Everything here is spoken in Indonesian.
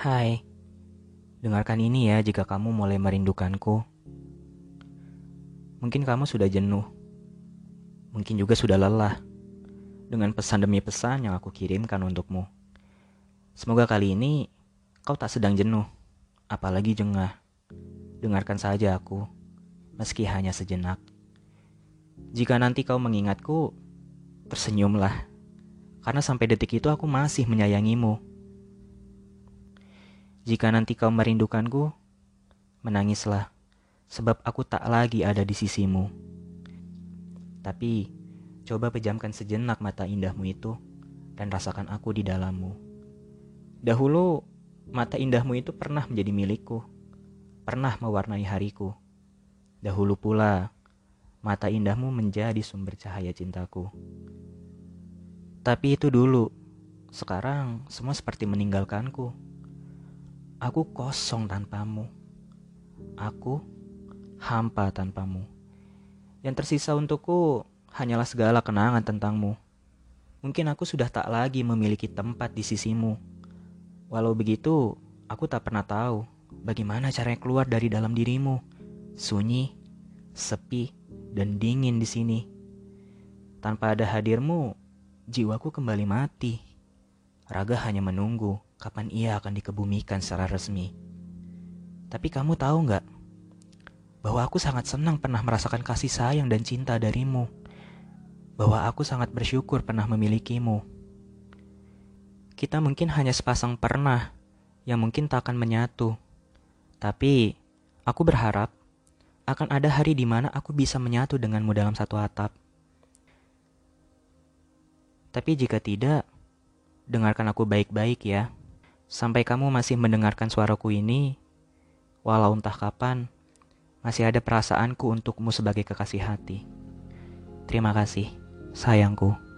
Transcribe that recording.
Hai, dengarkan ini ya jika kamu mulai merindukanku. Mungkin kamu sudah jenuh, mungkin juga sudah lelah dengan pesan demi pesan yang aku kirimkan untukmu. Semoga kali ini kau tak sedang jenuh, apalagi jengah. Dengarkan saja aku, meski hanya sejenak. Jika nanti kau mengingatku, tersenyumlah, karena sampai detik itu aku masih menyayangimu. Jika nanti kau merindukanku, menangislah, sebab aku tak lagi ada di sisimu. Tapi, coba pejamkan sejenak mata indahmu itu dan rasakan aku di dalammu. Dahulu, mata indahmu itu pernah menjadi milikku pernah mewarnai hariku. Dahulu pula, mata indahmu menjadi sumber cahaya cintaku. Tapi itu dulu, sekarang semua seperti meninggalkanku. Aku kosong tanpamu. Aku hampa tanpamu. Yang tersisa untukku hanyalah segala kenangan tentangmu. Mungkin aku sudah tak lagi memiliki tempat di sisimu. Walau begitu, aku tak pernah tahu bagaimana caranya keluar dari dalam dirimu. Sunyi, sepi, dan dingin di sini. Tanpa ada hadirmu, jiwaku kembali mati. Raga hanya menunggu kapan ia akan dikebumikan secara resmi. Tapi kamu tahu nggak? Bahwa aku sangat senang pernah merasakan kasih sayang dan cinta darimu. Bahwa aku sangat bersyukur pernah memilikimu. Kita mungkin hanya sepasang pernah yang mungkin tak akan menyatu. Tapi, aku berharap akan ada hari di mana aku bisa menyatu denganmu dalam satu atap. Tapi jika tidak, dengarkan aku baik-baik ya. Sampai kamu masih mendengarkan suaraku ini, walau entah kapan, masih ada perasaanku untukmu sebagai kekasih hati. Terima kasih, sayangku.